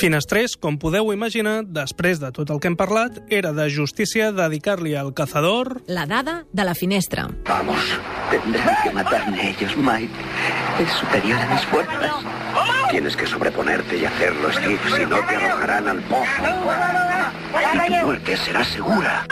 Finestrés, com podeu imaginar, després de tot el que hem parlat, era de justícia dedicar-li al cazador... La dada de la finestra. Vamos, tendrán que matarme ellos, Mike. Es superior a mis fuerzas. Tienes que sobreponerte y hacerlo, Steve, si no te arrojarán al pozo. Y tu muerte será segura.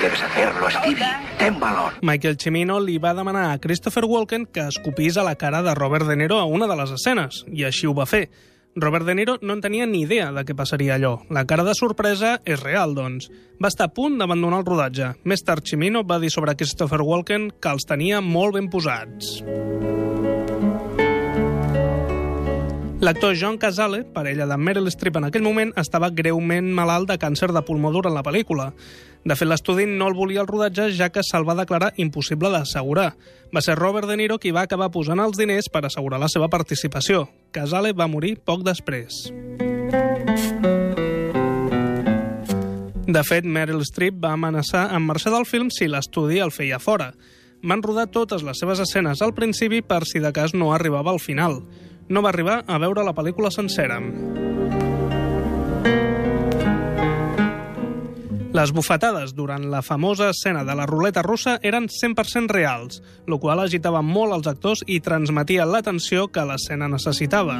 Debes hacerlo, Stevie. Ten valor. Michael Cimino li va demanar a Christopher Walken que escopís a la cara de Robert De Niro a una de les escenes, i així ho va fer. Robert De Niro no en tenia ni idea de què passaria allò. La cara de sorpresa és real, doncs. Va estar a punt d'abandonar el rodatge. Més tard, Cimino va dir sobre Christopher Walken que els tenia molt ben posats. L'actor John Cazale, parella de Meryl Streep en aquell moment, estava greument malalt de càncer de pulmó durant la pel·lícula. De fet, l'estudi no el volia al rodatge, ja que se'l va declarar impossible d'assegurar. Va ser Robert De Niro qui va acabar posant els diners per assegurar la seva participació. Casale va morir poc després. De fet, Meryl Streep va amenaçar amb marxar del film si l'estudi el feia fora. Van rodar totes les seves escenes al principi per si de cas no arribava al final. No va arribar a veure la pel·lícula sencera. Les bufetades durant la famosa escena de la ruleta russa eren 100% reals, el qual agitava molt els actors i transmetia l'atenció que l'escena necessitava.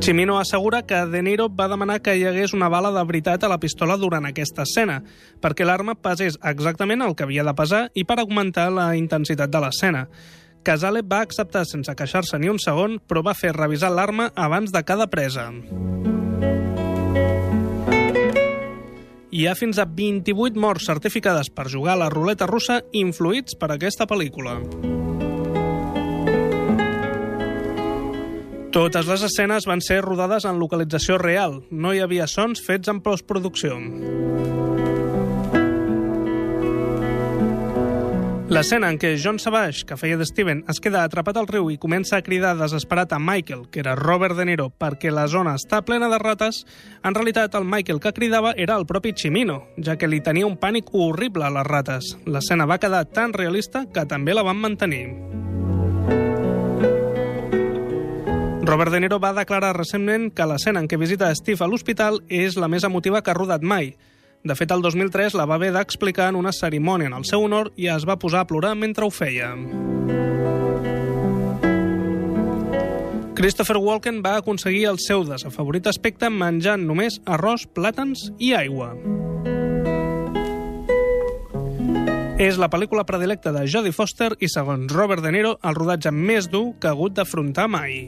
Cimino assegura que De Niro va demanar que hi hagués una bala de veritat a la pistola durant aquesta escena, perquè l'arma pesés exactament el que havia de pesar i per augmentar la intensitat de l'escena. Casale va acceptar sense queixar-se ni un segon, però va fer revisar l'arma abans de cada presa. Hi ha fins a 28 morts certificades per jugar a la ruleta russa influïts per aquesta pel·lícula. Totes les escenes van ser rodades en localització real. No hi havia sons fets en postproducció. L'escena en què John Savage, que feia de Steven, es queda atrapat al riu i comença a cridar desesperat a Michael, que era Robert De Niro, perquè la zona està plena de rates, en realitat el Michael que cridava era el propi Chimino, ja que li tenia un pànic horrible a les rates. L'escena va quedar tan realista que també la van mantenir. Robert De Niro va declarar recentment que l'escena en què visita Steve a l'hospital és la més emotiva que ha rodat mai. De fet, el 2003 la va haver d'explicar en una cerimònia en el seu honor i es va posar a plorar mentre ho feia. Christopher Walken va aconseguir el seu desafavorit aspecte menjant només arròs, plàtans i aigua. És la pel·lícula predilecta de Jodie Foster i, segons Robert De Niro, el rodatge més dur que ha hagut d'afrontar mai.